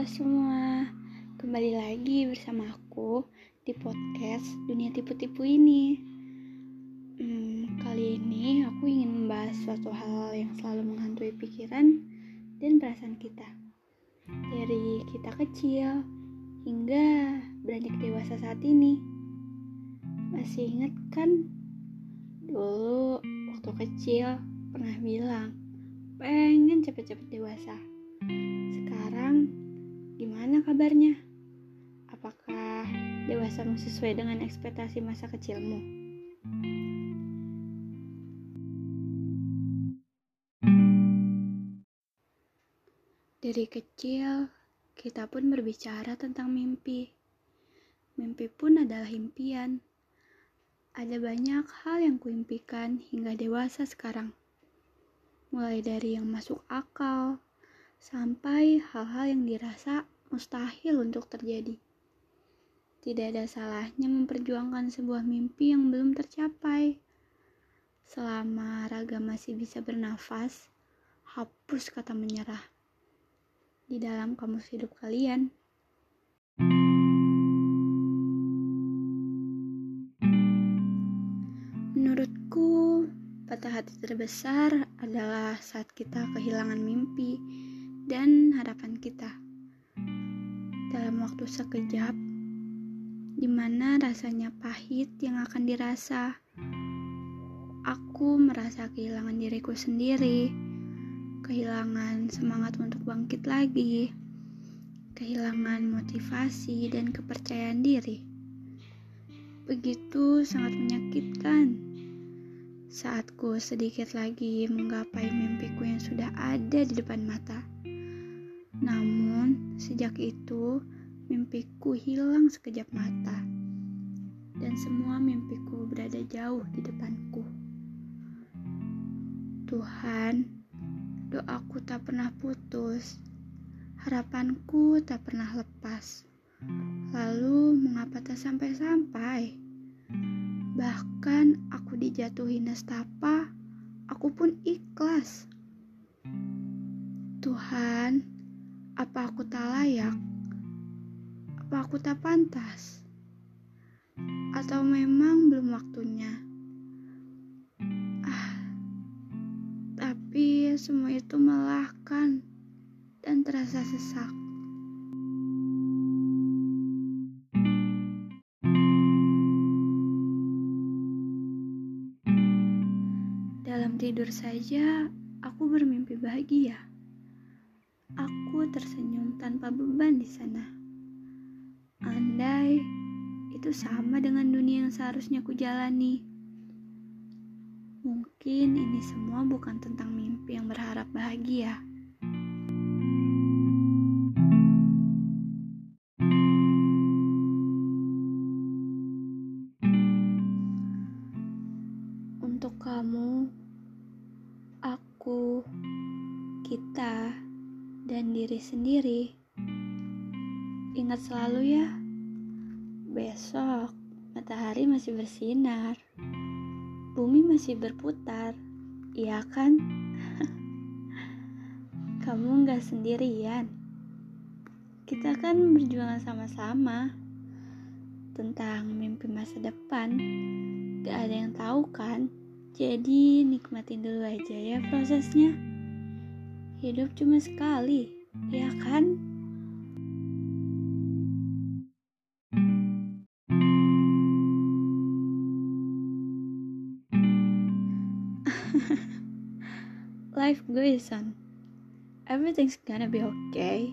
Semua, kembali lagi bersama aku di podcast Dunia Tipu-Tipu ini. Hmm, kali ini aku ingin membahas suatu hal yang selalu menghantui pikiran dan perasaan kita. Dari kita kecil hingga beranjak dewasa saat ini. Masih ingat kan? Dulu waktu kecil pernah bilang pengen cepet-cepet dewasa gimana kabarnya? Apakah dewasamu sesuai dengan ekspektasi masa kecilmu? Dari kecil, kita pun berbicara tentang mimpi. Mimpi pun adalah impian. Ada banyak hal yang kuimpikan hingga dewasa sekarang. Mulai dari yang masuk akal, sampai hal-hal yang dirasa mustahil untuk terjadi. Tidak ada salahnya memperjuangkan sebuah mimpi yang belum tercapai. Selama raga masih bisa bernafas, hapus kata menyerah di dalam kamus hidup kalian. Menurutku, patah hati terbesar adalah saat kita kehilangan mimpi dan harapan kita. Dalam waktu sekejap, di mana rasanya pahit yang akan dirasa, aku merasa kehilangan diriku sendiri, kehilangan semangat untuk bangkit lagi, kehilangan motivasi dan kepercayaan diri. Begitu sangat menyakitkan saatku sedikit lagi menggapai mimpiku yang sudah ada di depan mata. Namun, sejak itu mimpiku hilang sekejap mata, dan semua mimpiku berada jauh di depanku. Tuhan, doaku tak pernah putus, harapanku tak pernah lepas. Lalu, mengapa tak sampai-sampai? Bahkan aku dijatuhi nestapa, aku pun ikhlas. Tuhan, apa aku tak layak? Apa aku tak pantas? Atau memang belum waktunya? Ah, tapi semua itu melelahkan dan terasa sesak. Dalam tidur saja, aku bermimpi bahagia. Aku tersenyum tanpa beban di sana. Andai itu sama dengan dunia yang seharusnya ku jalani. Mungkin ini semua bukan tentang mimpi yang berharap bahagia. Untuk kamu, aku, kita, dan diri sendiri. Ingat selalu ya, besok matahari masih bersinar, bumi masih berputar, iya kan? Kamu nggak sendirian. Kita kan berjuang sama-sama tentang mimpi masa depan. Gak ada yang tahu kan? Jadi nikmatin dulu aja ya prosesnya. Hidup cuma sekali, ya kan? Life goes on. Everything's gonna be okay.